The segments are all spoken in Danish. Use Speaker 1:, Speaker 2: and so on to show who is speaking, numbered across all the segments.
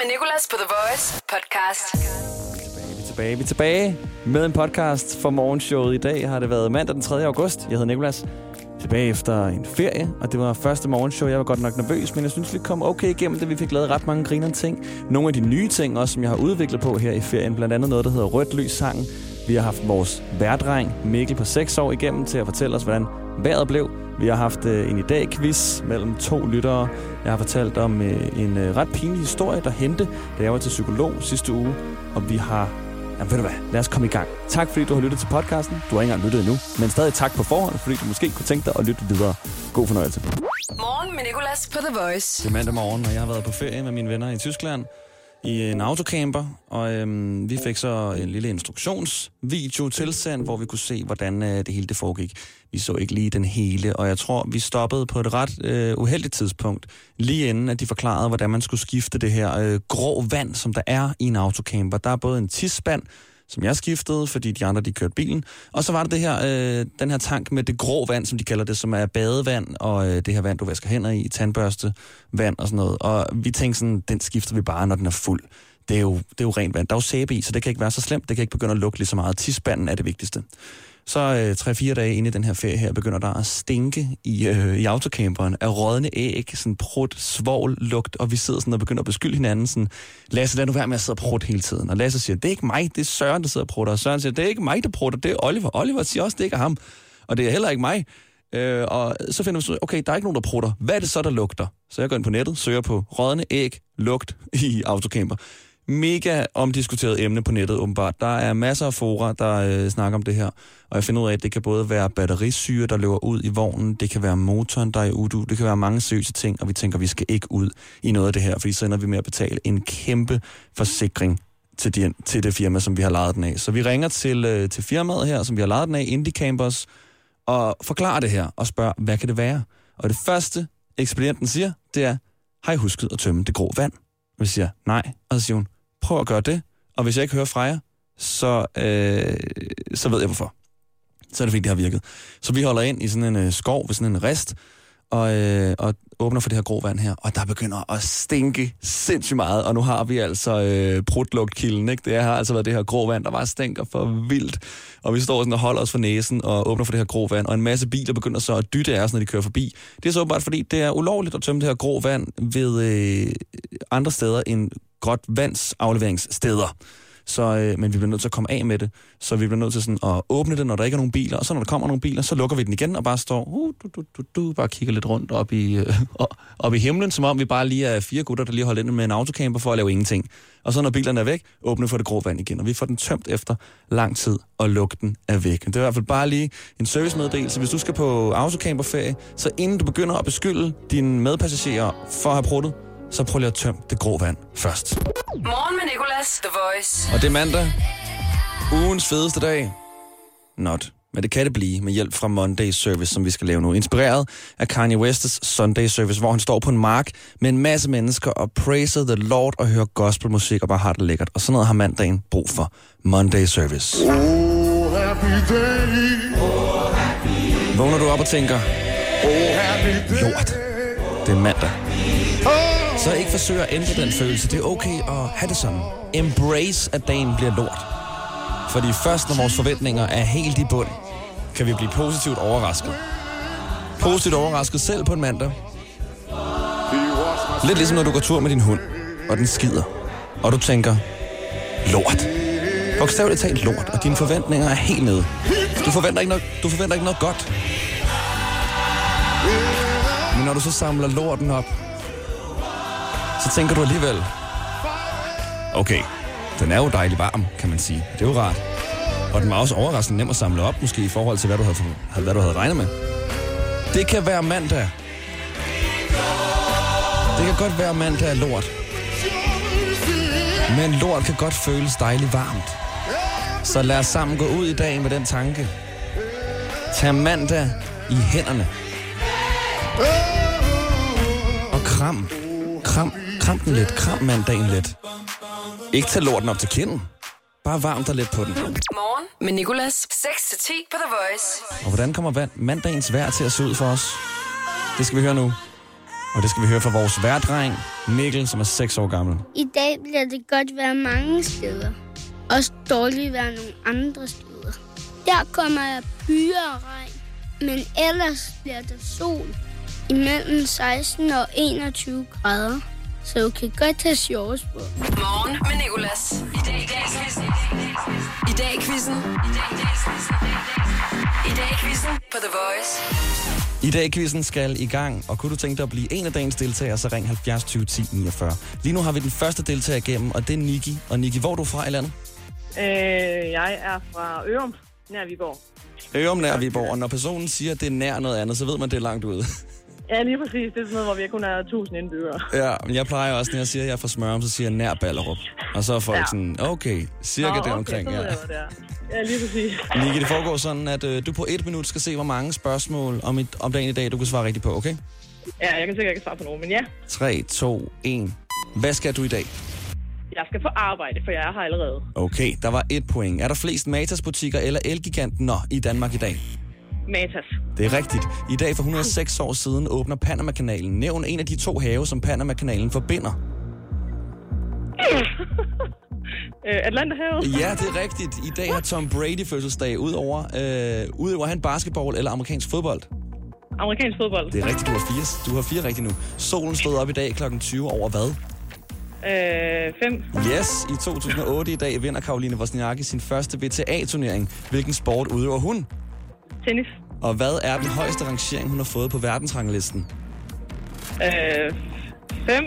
Speaker 1: med Nicolas på The Voice podcast.
Speaker 2: Vi er tilbage, vi er tilbage med en podcast for morgenshowet. I dag har det været mandag den 3. august. Jeg hedder Nikolas. Tilbage efter en ferie, og det var første morgenshow. Jeg var godt nok nervøs, men jeg synes, vi kom okay igennem det. Vi fik lavet ret mange grinerende ting. Nogle af de nye ting også, som jeg har udviklet på her i ferien. Blandt andet noget, der hedder Rødt Lys Sangen. Vi har haft vores værdreng Mikkel på 6 år igennem til at fortælle os, hvordan vejret blev. Vi har haft øh, en i dag quiz mellem to lyttere. Jeg har fortalt om øh, en øh, ret pinlig historie, der hente, da jeg var til psykolog sidste uge. Og vi har... Jamen ved du hvad, lad os komme i gang. Tak fordi du har lyttet til podcasten. Du har ikke engang lyttet endnu, men stadig tak på forhånd, fordi du måske kunne tænke dig at lytte videre. God fornøjelse.
Speaker 1: Morgen med Nicolas på The Voice.
Speaker 2: Det er mandag morgen, og jeg har været på ferie med mine venner i Tyskland i en autocamper, og øhm, vi fik så en lille instruktionsvideo tilsendt, hvor vi kunne se, hvordan øh, det hele det foregik. Vi så ikke lige den hele, og jeg tror, vi stoppede på et ret øh, uheldigt tidspunkt, lige inden at de forklarede, hvordan man skulle skifte det her øh, grå vand, som der er i en autocamper. Der er både en tidsspand, som jeg skiftede, fordi de andre de kørte bilen. Og så var der det her, øh, den her tank med det grå vand, som de kalder det, som er badevand, og øh, det her vand, du vasker hænder i, tandbørste, vand og sådan noget. Og vi tænkte sådan, den skifter vi bare, når den er fuld. Det er jo, det er jo rent vand. Der er jo sæbe i, så det kan ikke være så slemt. Det kan ikke begynde at lugte lige så meget. Tidsspanden er det vigtigste. Så øh, tre-fire dage inde i den her ferie her, begynder der at stinke i, øh, i autocamperen af rådne æg, sådan prut, svovl, lugt, og vi sidder sådan og begynder at beskylde hinanden sådan, Lasse, lad nu være med at sidde og prut hele tiden. Og Lasse siger, det er ikke mig, det er Søren, der sidder og prutter. Og Søren siger, det er ikke mig, der prutter, det er Oliver. Oliver siger også, det er ikke ham. Og det er heller ikke mig. Øh, og så finder vi så, okay, der er ikke nogen, der prutter. Hvad er det så, der lugter? Så jeg går ind på nettet, søger på rådne æg, lugt i autocamper mega omdiskuteret emne på nettet, åbenbart. Der er masser af fora, der øh, snakker om det her. Og jeg finder ud af, at det kan både være batterisyre, der løber ud i vognen, det kan være motoren, der er i udu, det kan være mange seriøse ting, og vi tænker, at vi skal ikke ud i noget af det her, fordi så ender vi med at betale en kæmpe forsikring til, de, til det firma, som vi har lejet den af. Så vi ringer til, øh, til firmaet her, som vi har lejet den af, Indie Campers, og forklarer det her, og spørger, hvad kan det være? Og det første, ekspedienten siger, det er, har I husket at tømme det grå vand? Og vi siger, nej. Og så siger hun, prøv at gøre det, og hvis jeg ikke hører fra jer, så, øh, så ved jeg hvorfor. Så er det fordi, det har virket. Så vi holder ind i sådan en øh, skov ved sådan en rest, og, øh, og åbner for det her gråvand her, og der begynder at stinke sindssygt meget, og nu har vi altså øh, prutlugtkilden, ikke? Det har altså været det her gråvand, der bare stinker for vildt, og vi står sådan og holder os for næsen og åbner for det her gråvand, og en masse biler begynder så at dytte af os, når de kører forbi. Det er så åbenbart, fordi, det er ulovligt at tømme det her gråvand ved øh, andre steder end gråt vands afleveringssteder. Så, øh, men vi bliver nødt til at komme af med det. Så vi bliver nødt til sådan at åbne det, når der ikke er nogen biler. Og så når der kommer nogle biler, så lukker vi den igen og bare står, uh, du, du, du, du, bare kigger lidt rundt op i, øh, op i himlen, som om vi bare lige er fire gutter, der lige holder ind med en autocamper for at lave ingenting. Og så når bilerne er væk, åbner for det grå vand igen. Og vi får den tømt efter lang tid, og lugten er væk. Det er i hvert fald bare lige en servicemeddelelse. Hvis du skal på autocamperferie, så inden du begynder at beskylde dine medpassagerer for at have pruttet, så prøv lige at tømme det grå vand først.
Speaker 1: Morgen med Nicolas, The Voice.
Speaker 2: Og det er mandag. Ugens fedeste dag. Not. Men det kan det blive med hjælp fra Monday Service, som vi skal lave nu. Inspireret af Kanye West's Sunday Service, hvor han står på en mark med en masse mennesker og praiser the Lord og hører gospelmusik og bare har det lækkert. Og sådan noget har mandagen brug for. Monday Service.
Speaker 3: Oh, happy day.
Speaker 2: Vågner du op og tænker,
Speaker 3: Oh, happy day.
Speaker 2: lort, det er mandag. Så ikke forsøg at ændre den følelse. Det er okay at have det sådan. Embrace, at dagen bliver lort. Fordi først når vores forventninger er helt i bund, kan vi blive positivt overrasket. Positivt overrasket selv på en mandag. Lidt ligesom når du går tur med din hund, og den skider. Og du tænker, lort. Bogstaveligt talt lort, og dine forventninger er helt nede. Du forventer ikke noget, du forventer ikke noget godt. Men når du så samler lorten op, så tænker du alligevel, okay, den er jo dejlig varm, kan man sige. Det er jo rart. Og den var også overraskende nem at samle op, måske i forhold til, hvad du havde, hvad du havde regnet med. Det kan være mandag. Det kan godt være mandag er lort. Men lort kan godt føles dejligt varmt. Så lad os sammen gå ud i dag med den tanke. Tag mandag i hænderne. Og kram. Kram, kram den lidt. Kram mandagen lidt. Ikke tag lorten op til kinden. Bare varm dig lidt på den.
Speaker 1: Morgen med Nicolas. 6-10 på The Voice.
Speaker 2: Og hvordan kommer vand, mandagens vejr til at se ud for os? Det skal vi høre nu. Og det skal vi høre fra vores værdreng, Mikkel, som er 6 år gammel.
Speaker 4: I dag bliver det godt være mange steder. Også dårligt være nogle andre steder. Der kommer der byer og regn. Men ellers bliver der sol. Imellem 16 og 21 grader. Så du kan godt tage shorts på.
Speaker 1: Morgen med Nicolas. I dag i dag i quizzen. I dag quizzen. I dag quizzen på The Voice.
Speaker 2: I dag quizzen skal i gang, og kunne du tænke dig at blive en af dagens deltagere, så ring 70 20 10 49. Lige nu har vi den første deltager igennem, og det er Niki. Og Niki, hvor er du fra i landet?
Speaker 5: Øh, jeg er fra Ørum, nær Viborg.
Speaker 2: Ørum nær Viborg, og når personen siger, at det er nær noget andet, så ved man, at det er langt ude.
Speaker 5: Ja, lige præcis. Det er sådan noget, hvor vi kun er 1000 indbyggere.
Speaker 2: ja, men jeg plejer også, når jeg siger, at jeg er fra Smørum, så siger jeg nær Ballerup. Og så er folk ja. Sådan, okay, cirka
Speaker 5: Nå,
Speaker 2: der omkring.
Speaker 5: okay, så
Speaker 2: Ja.
Speaker 5: ved jeg, hvad det er. Ja, lige præcis.
Speaker 2: Niki, det foregår sådan, at øh, du på et minut skal se, hvor mange spørgsmål om, et, om dagen i dag, du kan svare rigtigt på, okay?
Speaker 5: Ja, jeg kan sikkert ikke svare på nogen, men ja.
Speaker 2: 3, 2, 1. Hvad skal du i dag?
Speaker 5: Jeg skal på arbejde, for jeg er her allerede.
Speaker 2: Okay, der var et point. Er der flest Matas-butikker eller Elgiganten i Danmark i dag?
Speaker 5: Matas.
Speaker 2: Det er rigtigt. I dag for 106 år siden åbner Panama-kanalen. Nævn en af de to have, som Panama-kanalen forbinder.
Speaker 5: Øh, Atlanterhavet.
Speaker 2: Ja, det er rigtigt. I dag har Tom Brady fødselsdag. Udover, øh, udover han basketball eller amerikansk fodbold.
Speaker 5: Amerikansk fodbold.
Speaker 2: Det er rigtigt, du har fire, du har fire rigtigt nu. Solen stod op i dag kl. 20 over hvad?
Speaker 5: Øh, fem.
Speaker 2: Yes, i 2008 i dag vinder Karoline Wozniacki sin første WTA-turnering. Hvilken sport udøver hun?
Speaker 5: Tennis.
Speaker 2: Og hvad er den højeste rangering, hun har fået på verdensranglisten?
Speaker 5: Øh, fem.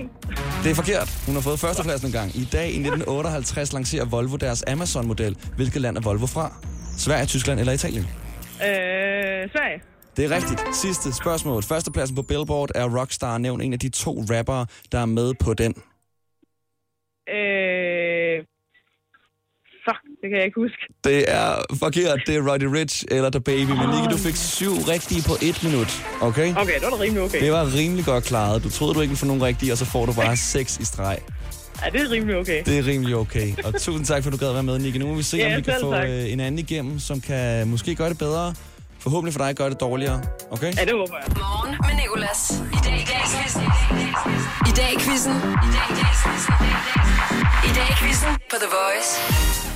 Speaker 2: Det er forkert. Hun har fået førstepladsen en gang. I dag i 1958 lancerer Volvo deres Amazon-model. Hvilket land er Volvo fra? Sverige, Tyskland eller Italien?
Speaker 5: Øh, Sverige.
Speaker 2: Det er rigtigt. Sidste spørgsmål. Førstepladsen på Billboard er Rockstar. Nævn en af de to rappere, der er med på den.
Speaker 5: Øh, det kan jeg ikke huske.
Speaker 2: Det er forkert. Det er Roddy Rich eller The Baby. Men Nicky, du fik syv rigtige på et minut. Okay?
Speaker 5: Okay, det var da rimelig okay.
Speaker 2: Det var rimelig godt klaret. Du troede, du ikke ville få nogen rigtige, og så får du bare seks i streg.
Speaker 5: Ja, det er rimelig okay.
Speaker 2: Det er rimelig okay. Og tusind tak, for at du gad være med, Nicky. Nu må vi se,
Speaker 5: Ja,
Speaker 2: om vi kan få
Speaker 5: tak.
Speaker 2: øh, en anden igennem, som kan måske gøre det bedre. Forhåbentlig for dig gøre det dårligere. Okay?
Speaker 5: Ja, det håber jeg.
Speaker 1: Morgen med Nicolas. I dag i dag i dag i quizzen. I dag i dag i quizzen. I dag i quizzen på The Voice.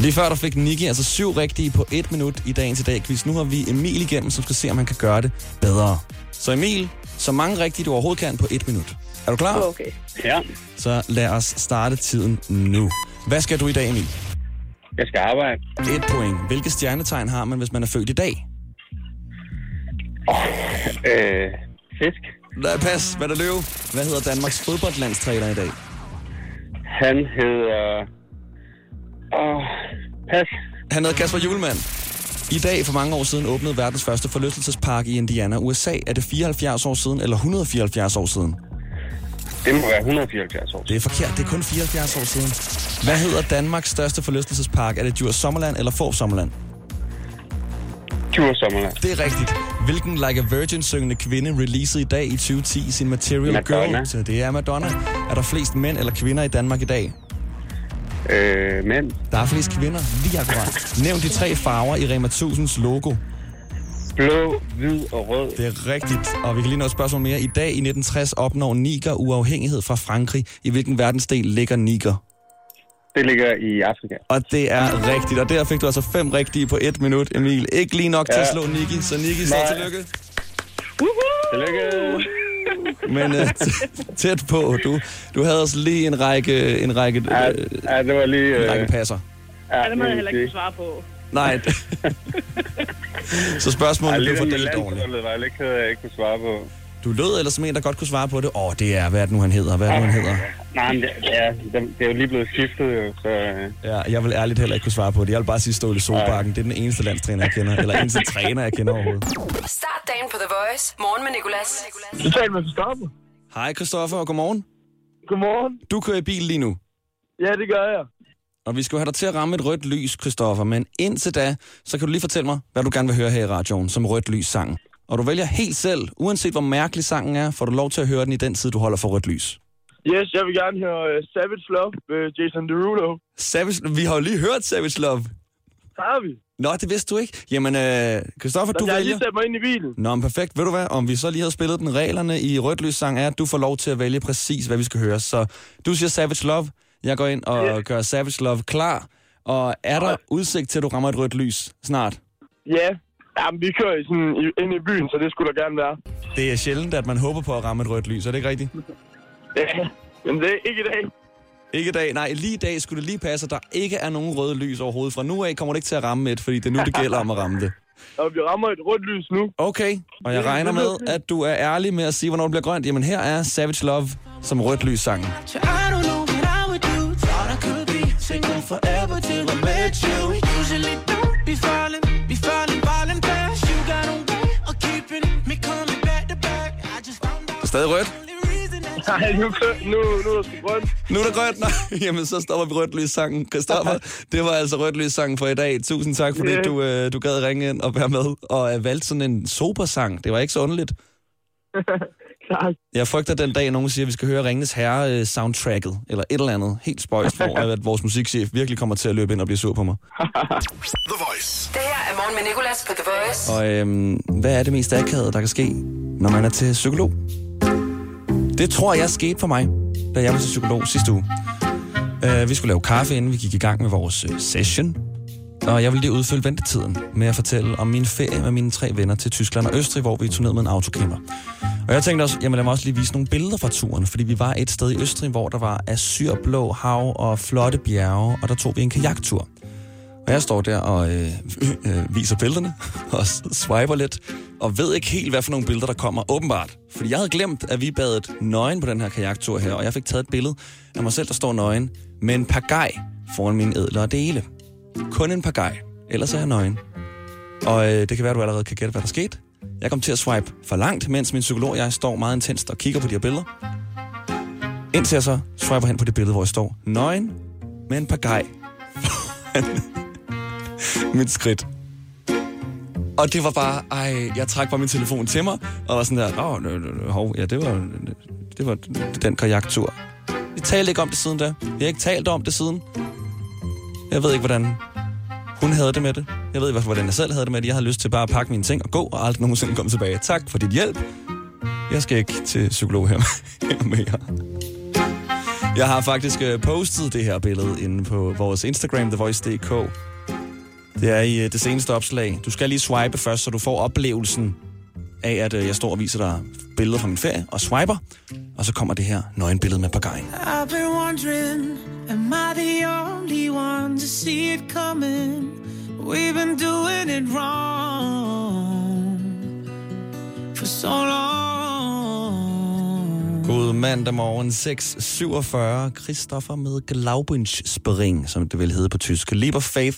Speaker 2: Lige før der fik Nicky altså syv rigtige på et minut i dagens i dag quiz. Nu har vi Emil igennem, som skal se, om han kan gøre det bedre. Så Emil, så mange rigtige du overhovedet kan på et minut. Er du klar?
Speaker 5: Okay.
Speaker 6: Ja,
Speaker 2: Så lad os starte tiden nu. Hvad skal du i dag, Emil?
Speaker 6: jeg skal arbejde.
Speaker 2: Et point. Hvilke stjernetegn har man, hvis man er født i dag?
Speaker 6: Øh, fisk.
Speaker 2: Lad pas, hvad der løb. Hvad hedder Danmarks fodboldlandstræner i dag?
Speaker 6: Han hedder... Åh, pas.
Speaker 2: Han hedder Kasper Julemand. I dag for mange år siden åbnede verdens første forlystelsespark i Indiana, USA. Er det 74 år siden eller 174 år siden?
Speaker 6: Det må være 174 år.
Speaker 2: Det er forkert, det er kun 74 år siden. Hvad hedder Danmarks største forlystelsespark? Er det Djurs Sommerland eller Forb Sommerland?
Speaker 6: Djurs Sommerland.
Speaker 2: Det er rigtigt. Hvilken Like a Virgin-syngende kvinde releasede i dag i 2010 sin Material
Speaker 6: Madonna.
Speaker 2: Girl? Så det er Madonna. Er der flest mænd eller kvinder i Danmark i dag?
Speaker 6: Øh, men
Speaker 2: Der er flest kvinder, lige akkurat. Nævn de tre farver i Rema 1000's logo.
Speaker 6: blå, hvid og rød.
Speaker 2: Det er rigtigt. Og vi kan lige nå et spørgsmål mere. I dag i 1960 opnår Niger uafhængighed fra Frankrig. I hvilken verdensdel ligger Niger?
Speaker 6: Det ligger i Afrika.
Speaker 2: Og det er rigtigt. Og der fik du altså fem rigtige på et minut, Emil. Ikke lige nok ja. til at slå Niki, så Niki, så tillykke.
Speaker 6: Tillykke.
Speaker 2: Men uh, tæt på. Du, du havde også lige en række, en række,
Speaker 6: Ja,
Speaker 2: øh,
Speaker 6: ja, det var lige...
Speaker 2: en række
Speaker 6: Øh,
Speaker 2: passer.
Speaker 6: ja,
Speaker 5: Ja, det må jeg heller ikke svare på.
Speaker 2: Nej. så spørgsmålet blev fordelt dårligt.
Speaker 6: landsholdet var at jeg ikke kunne svare på.
Speaker 2: Du lød ellers som en, der godt kunne svare på det. Åh, oh, det er, hvad er det nu, han hedder? Hvad er det nu, han hedder?
Speaker 6: Nej, men det, ja, det, det er jo lige blevet skiftet, jo, så... Øh,
Speaker 2: Ja, jeg vil ærligt heller ikke kunne svare på det. Jeg vil bare sige Ståle Solbakken. Det er den eneste landstræner, jeg kender. Eller eneste træner, jeg kender overhovedet.
Speaker 1: Start dagen på The Voice. Morgen med Nicolas.
Speaker 3: Du taler med Christoffer.
Speaker 2: Hej Christoffer, og godmorgen.
Speaker 3: Godmorgen.
Speaker 2: Du kører i bil lige nu.
Speaker 3: Ja, det gør jeg.
Speaker 2: Og vi skal have dig til at ramme et rødt lys, Christoffer. Men indtil da, så kan du lige fortælle mig, hvad du gerne vil høre her i radioen som rødt lys sang. Og du vælger helt selv, uanset hvor mærkelig sangen er, får du lov til at høre den i den tid, du holder for rødt lys.
Speaker 3: Yes, jeg vil gerne høre uh, Savage Love med Jason Derulo.
Speaker 2: Savage, vi har jo lige hørt Savage Love.
Speaker 3: Har vi?
Speaker 2: Nå, det vidste du ikke. Jamen, øh, Christoffer, du
Speaker 3: Jeg har lige
Speaker 2: vælger...
Speaker 3: sat mig ind i bilen.
Speaker 2: Nå, men perfekt. Ved du hvad, om vi så lige havde spillet den reglerne i Rødt Lys sang, er, at du får lov til at vælge præcis, hvad vi skal høre. Så du siger Savage Love, jeg går ind og
Speaker 3: Ja.
Speaker 2: gør Savage Love klar. Og er der udsigt til, at du rammer et rødt lys snart?
Speaker 3: Ja. Jamen, vi kører i sådan, i, ind i byen, så det skulle der gerne være.
Speaker 2: Det er sjældent, at man håber på at ramme et rødt lys, er det ikke rigtigt?
Speaker 3: Ja, men det er ikke i dag.
Speaker 2: Ikke i dag. Nej, lige i dag skulle det lige passe, at der ikke er nogen røde lys overhovedet. Fra nu af kommer det ikke til at ramme et, fordi det er nu, det gælder om at ramme det.
Speaker 3: Og vi rammer et rødt lys nu.
Speaker 2: Okay, og jeg regner med, at du er ærlig med at sige, hvornår det bliver grønt. Jamen her er Savage Love som rødt lys sangen.
Speaker 7: So I don't know what I would do. Thought I could be single forever till I met you. Usually don't be falling,
Speaker 2: stadig rødt.
Speaker 7: the
Speaker 3: Nej, nu, nu, nu er det grønt.
Speaker 2: Nu er der grønt. Nej, jamen så stopper vi rødt lys sangen. Christoffer, det var altså rødt lys sangen for i dag. Tusind tak, fordi
Speaker 3: Ja.
Speaker 2: du, øh, du gad ringe ind og være med og øh, valgte sådan en sober-sang. Det var ikke så underligt.
Speaker 3: Tak.
Speaker 2: Jeg frygter den dag, nogen siger, at vi skal høre Ringens Herre øh, soundtracket, eller et eller andet helt spøjst, hvor at vores musikchef virkelig kommer til at løbe ind og blive sur på mig.
Speaker 1: Det her er Morgen med Nicolas på The Voice.
Speaker 2: Og øhm, hvad er det mest akavede, der kan ske, når man er til psykolog? Det tror jeg skete for mig, da jeg var til psykolog sidste uge. Uh, vi skulle lave kaffe, inden vi gik i gang med vores øh, session. Og jeg ville lige udfylde ventetiden med at fortælle om min ferie med mine tre venner til Tyskland og Østrig, hvor vi turnerede med en autocamper. Og jeg tænkte også, jamen lad mig også lige vise nogle billeder fra turen, fordi vi var et sted i Østrig, hvor der var azurblå hav og flotte bjerge, og der tog vi en kajaktur. Og jeg står der og øh, øh, øh viser billederne og swiper lidt, og ved ikke helt, hvad for nogle billeder, der kommer, åbenbart. Fordi jeg havde glemt, at vi badet nøgen på den her kajaktur her, og jeg fik taget et billede af mig selv, der står nøgen, med en pagaj foran mine ædlere dele. Kun en pagaj, ellers er jeg nøgen. Og øh, det kan være, at du allerede kan gætte, hvad der skete. Jeg kom til at swipe for langt, mens min psykolog og jeg står meget intenst og kigger på de her billeder. Indtil jeg så swiper hen på det billede, hvor jeg står nøgen med en pagaj mit skridt. Og det var bare, ej, jeg trak bare min telefon til mig, og var sådan der, åh, oh, hov, ja, det var, det var den kajaktur. Vi talte ikke om det siden da. Vi har ikke talt om det siden. Jeg ved ikke, hvordan hun havde det med det. Jeg ved ikke, hvordan jeg selv havde det med det. Jeg havde lyst til bare at pakke mine ting og gå, og aldrig nogensinde komme tilbage. Tak for dit hjælp. Jeg skal ikke til psykolog her, her mere. Jeg har faktisk øh, postet det her billede inde på vores Instagram, TheVoice.dk. Det er i øh, det seneste opslag. Du skal lige swipe først, så du får oplevelsen af, at øh, jeg står og viser dig billeder fra min ferie, og swiper, og så kommer det her nøgenbillede med pagajen.
Speaker 7: I've been wondering, am I the only one to see it coming? We've been doing it wrong for so long.
Speaker 2: God mandag morgen 6.47. Christoffer med Glaubensspring, som det vil hedde på tysk. Lieber Faith.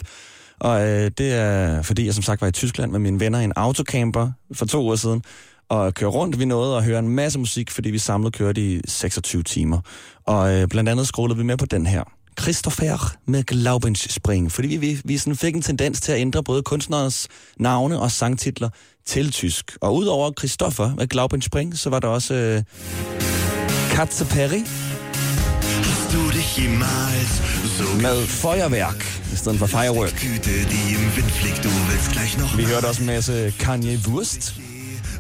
Speaker 2: Og øh, det er, fordi jeg som sagt var i Tyskland med mine venner i en autocamper for to uger siden, og køre rundt. Vi nåede at høre en masse musik, fordi vi samlet kørte i 26 timer. Og øh, blandt andet scrollede vi med på den her. Christopher med Glaubensspring, fordi vi, vi, vi sådan fik en tendens til at ændre både kunstneres navne og sangtitler til tysk. Og udover Christopher med Glaubensspring, så var der også øh, Katze Perry med Feuerwerk i stedet for Firework.
Speaker 8: Güte, die im Wind fliegt, du willst gleich noch
Speaker 2: Vi hørte også en masse Kanye Wurst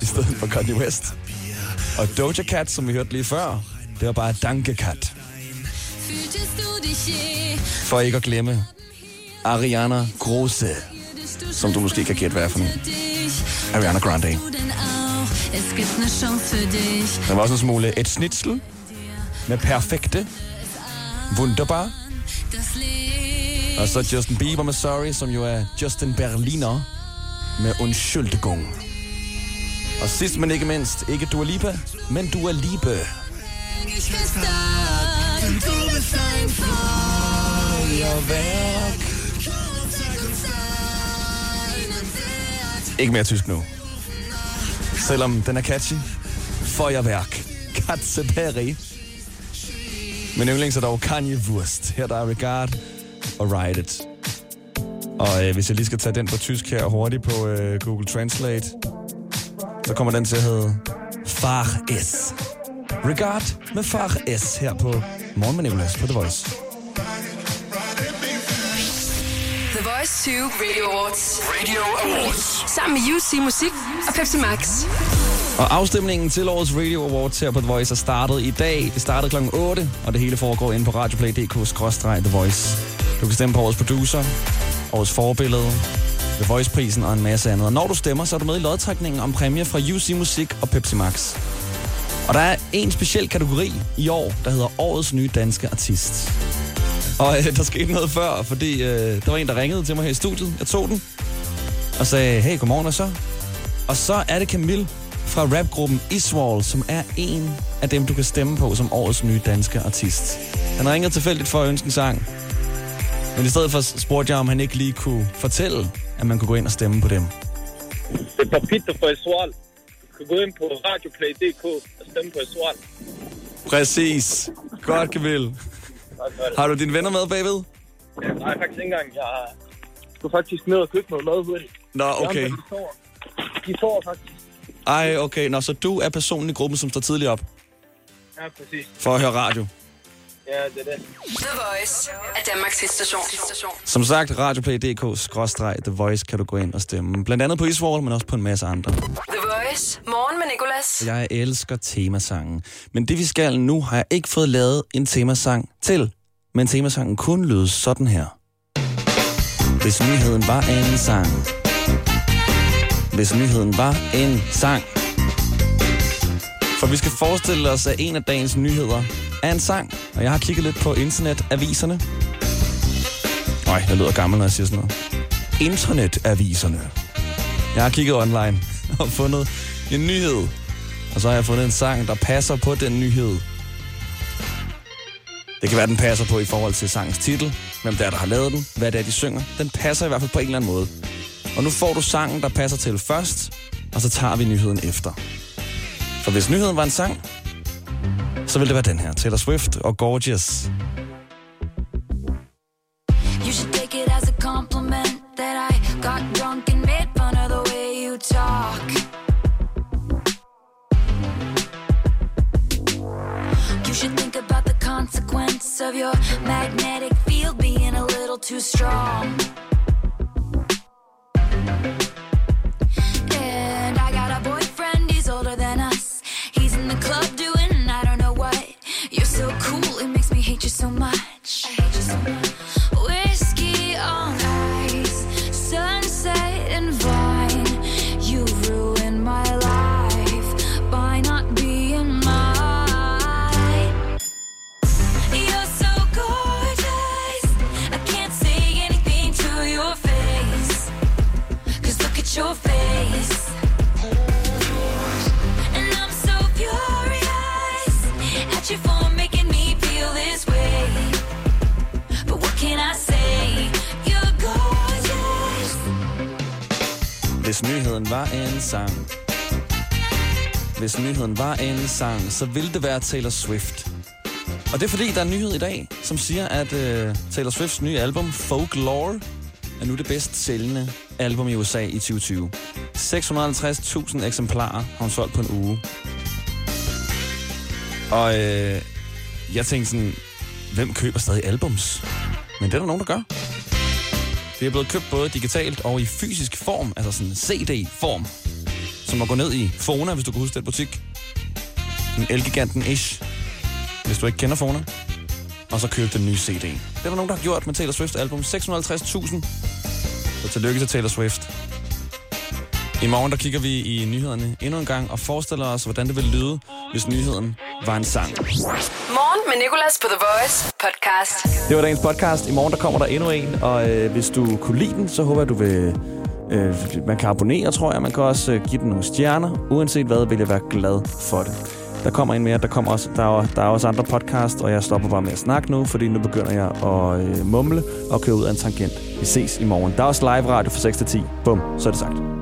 Speaker 2: i stedet for Kanye West. Og Doja Cat, som vi hørte lige før, det var bare Danke Cat. For ikke at glemme Ariana Grose, som du måske kan gætte, hvad er for en. Ariana Grande.
Speaker 9: Es gibt eine Chance für dich.
Speaker 2: Der var også en smule et snitsel med perfekte, wunderbar. Og så Justin Bieber med Sorry, som jo er Justin Berliner med Unschuldigung. Og sidst men ikke mindst, ikke Dua Lipa, men Dua Liebe.
Speaker 9: Ich fest da, denn du bist ein
Speaker 2: Feuerwerk. Ikke mere tysk nu. Selvom den er catchy. Feuerwerk. Katzeperry. Men yndlings er dog Kanye Wurst. Her der er Regard og Ride It. Og øh, hvis jeg lige skal tage den på tysk her hurtigt på øh, Google Translate, så kommer den til at hedde Far S. Regard med Far S her på Morgen med Nicolas på The Voice.
Speaker 1: The Voice Voice 20 Radio Awards.
Speaker 8: Radio Awards.
Speaker 1: Sammen med UC Musik og Pepsi Max.
Speaker 2: Og afstemningen til årets Radio Awards her på The Voice er startet i dag. Det startede kl. 8, og det hele foregår inde på radioplay.dk-the Voice. Du kan stemme på årets producer, årets forbillede, The Voice-prisen og en masse andet. Og når du stemmer, så er du med i lodtrækningen om præmier fra UC Musik og Pepsi Max. Og der er en speciel kategori i år, der hedder Årets Nye Danske Artist. Og øh, der skete noget før, fordi øh, der var en, der ringede til mig her i studiet. Jeg tog den og sagde, hey, godmorgen og så. Og så er det Camille fra rapgruppen Iswall, som er en af dem, du kan stemme på som årets nye danske artist. Han ringede tilfældigt for at ønske en sang. Men i stedet for spurgte jeg, om han ikke lige kunne fortælle, at man kunne gå ind og stemme på dem.
Speaker 6: Det er Peter fra Eswal. Du kan gå ind på radioplay.dk og stemme på Eswal.
Speaker 2: Præcis. Godt, Camille. Har du dine venner med bagved?
Speaker 6: Ja, nej, faktisk ikke engang. Jeg skulle faktisk ned og købe noget mad hurtigt.
Speaker 2: Nå, okay.
Speaker 6: De sover. De sover faktisk.
Speaker 2: Ej, okay. Nå, så du er personen i gruppen, som står tidligt op
Speaker 6: Ja, præcis.
Speaker 2: for at høre radio.
Speaker 6: Ja, det er det.
Speaker 1: The Voice er Danmarks hitstation.
Speaker 2: Som sagt, radioplay.dk-the voice kan du gå ind og stemme. Blandt andet på Iswall, men også på en masse andre.
Speaker 1: The Voice. Morgen med Nicolas.
Speaker 2: Jeg elsker temasangen. Men det vi skal nu, har jeg ikke fået lavet en temasang til. Men temasangen kun lyder sådan her. Hvis nyheden var en sang. Hvis nyheden var en sang. For vi skal forestille os, at en af dagens nyheder er en sang. Og jeg har kigget lidt på internetaviserne. Nej, jeg lyder gammel, når jeg siger sådan noget. Internetaviserne. Jeg har kigget online og fundet en nyhed. Og så har jeg fundet en sang, der passer på den nyhed. Det kan være, den passer på i forhold til sangens titel, hvem det er, der har lavet den, hvad det er, de synger. Den passer i hvert fald på en eller anden måde. Og nu får du sangen, der passer til først, og så tager vi nyheden efter. For hvis nyheden var en sang, så ville det være den her. Taylor Swift og Gorgeous. En sang. Hvis nyheden var en sang, så ville det være Taylor Swift. Og det er fordi, der er en nyhed i dag, som siger, at uh, Taylor Swifts nye album, Folklore, er nu det bedst sælgende album i USA i 2020. 650.000 eksemplarer har hun solgt på en uge. Og øh, jeg tænkte sådan, hvem køber stadig albums? Men det er der nogen, der gør. Det er blevet købt både digitalt og i fysisk form, altså sådan CD-form. Som at gå ned i Fona, hvis du kan huske den butik. Den Elgiganten Ish, hvis du ikke kender Fona. Og så købe den nye CD. Det er der nogen, der har gjort med Taylor Swift album. 650.000. Så tillykke til Taylor Swift. I morgen der kigger vi i nyhederne endnu en gang og forestiller os, hvordan det ville lyde, hvis nyheden var en sang.
Speaker 1: Morgen med Nicolas på The Voice podcast.
Speaker 2: Det var dagens podcast. I morgen der kommer der endnu en, og øh, hvis du kunne lide den, så håber jeg, du vil... Øh, man kan abonnere, tror jeg. Man kan også øh, give den nogle stjerner. Uanset hvad, vil jeg være glad for det. Der kommer en mere. Der, kommer også, der, er, der er også andre podcast, og jeg stopper bare med at snakke nu, fordi nu begynder jeg at øh, mumle og køre ud af en tangent. Vi ses i morgen. Der er også live radio fra 6 til 10. Bum, så er det sagt.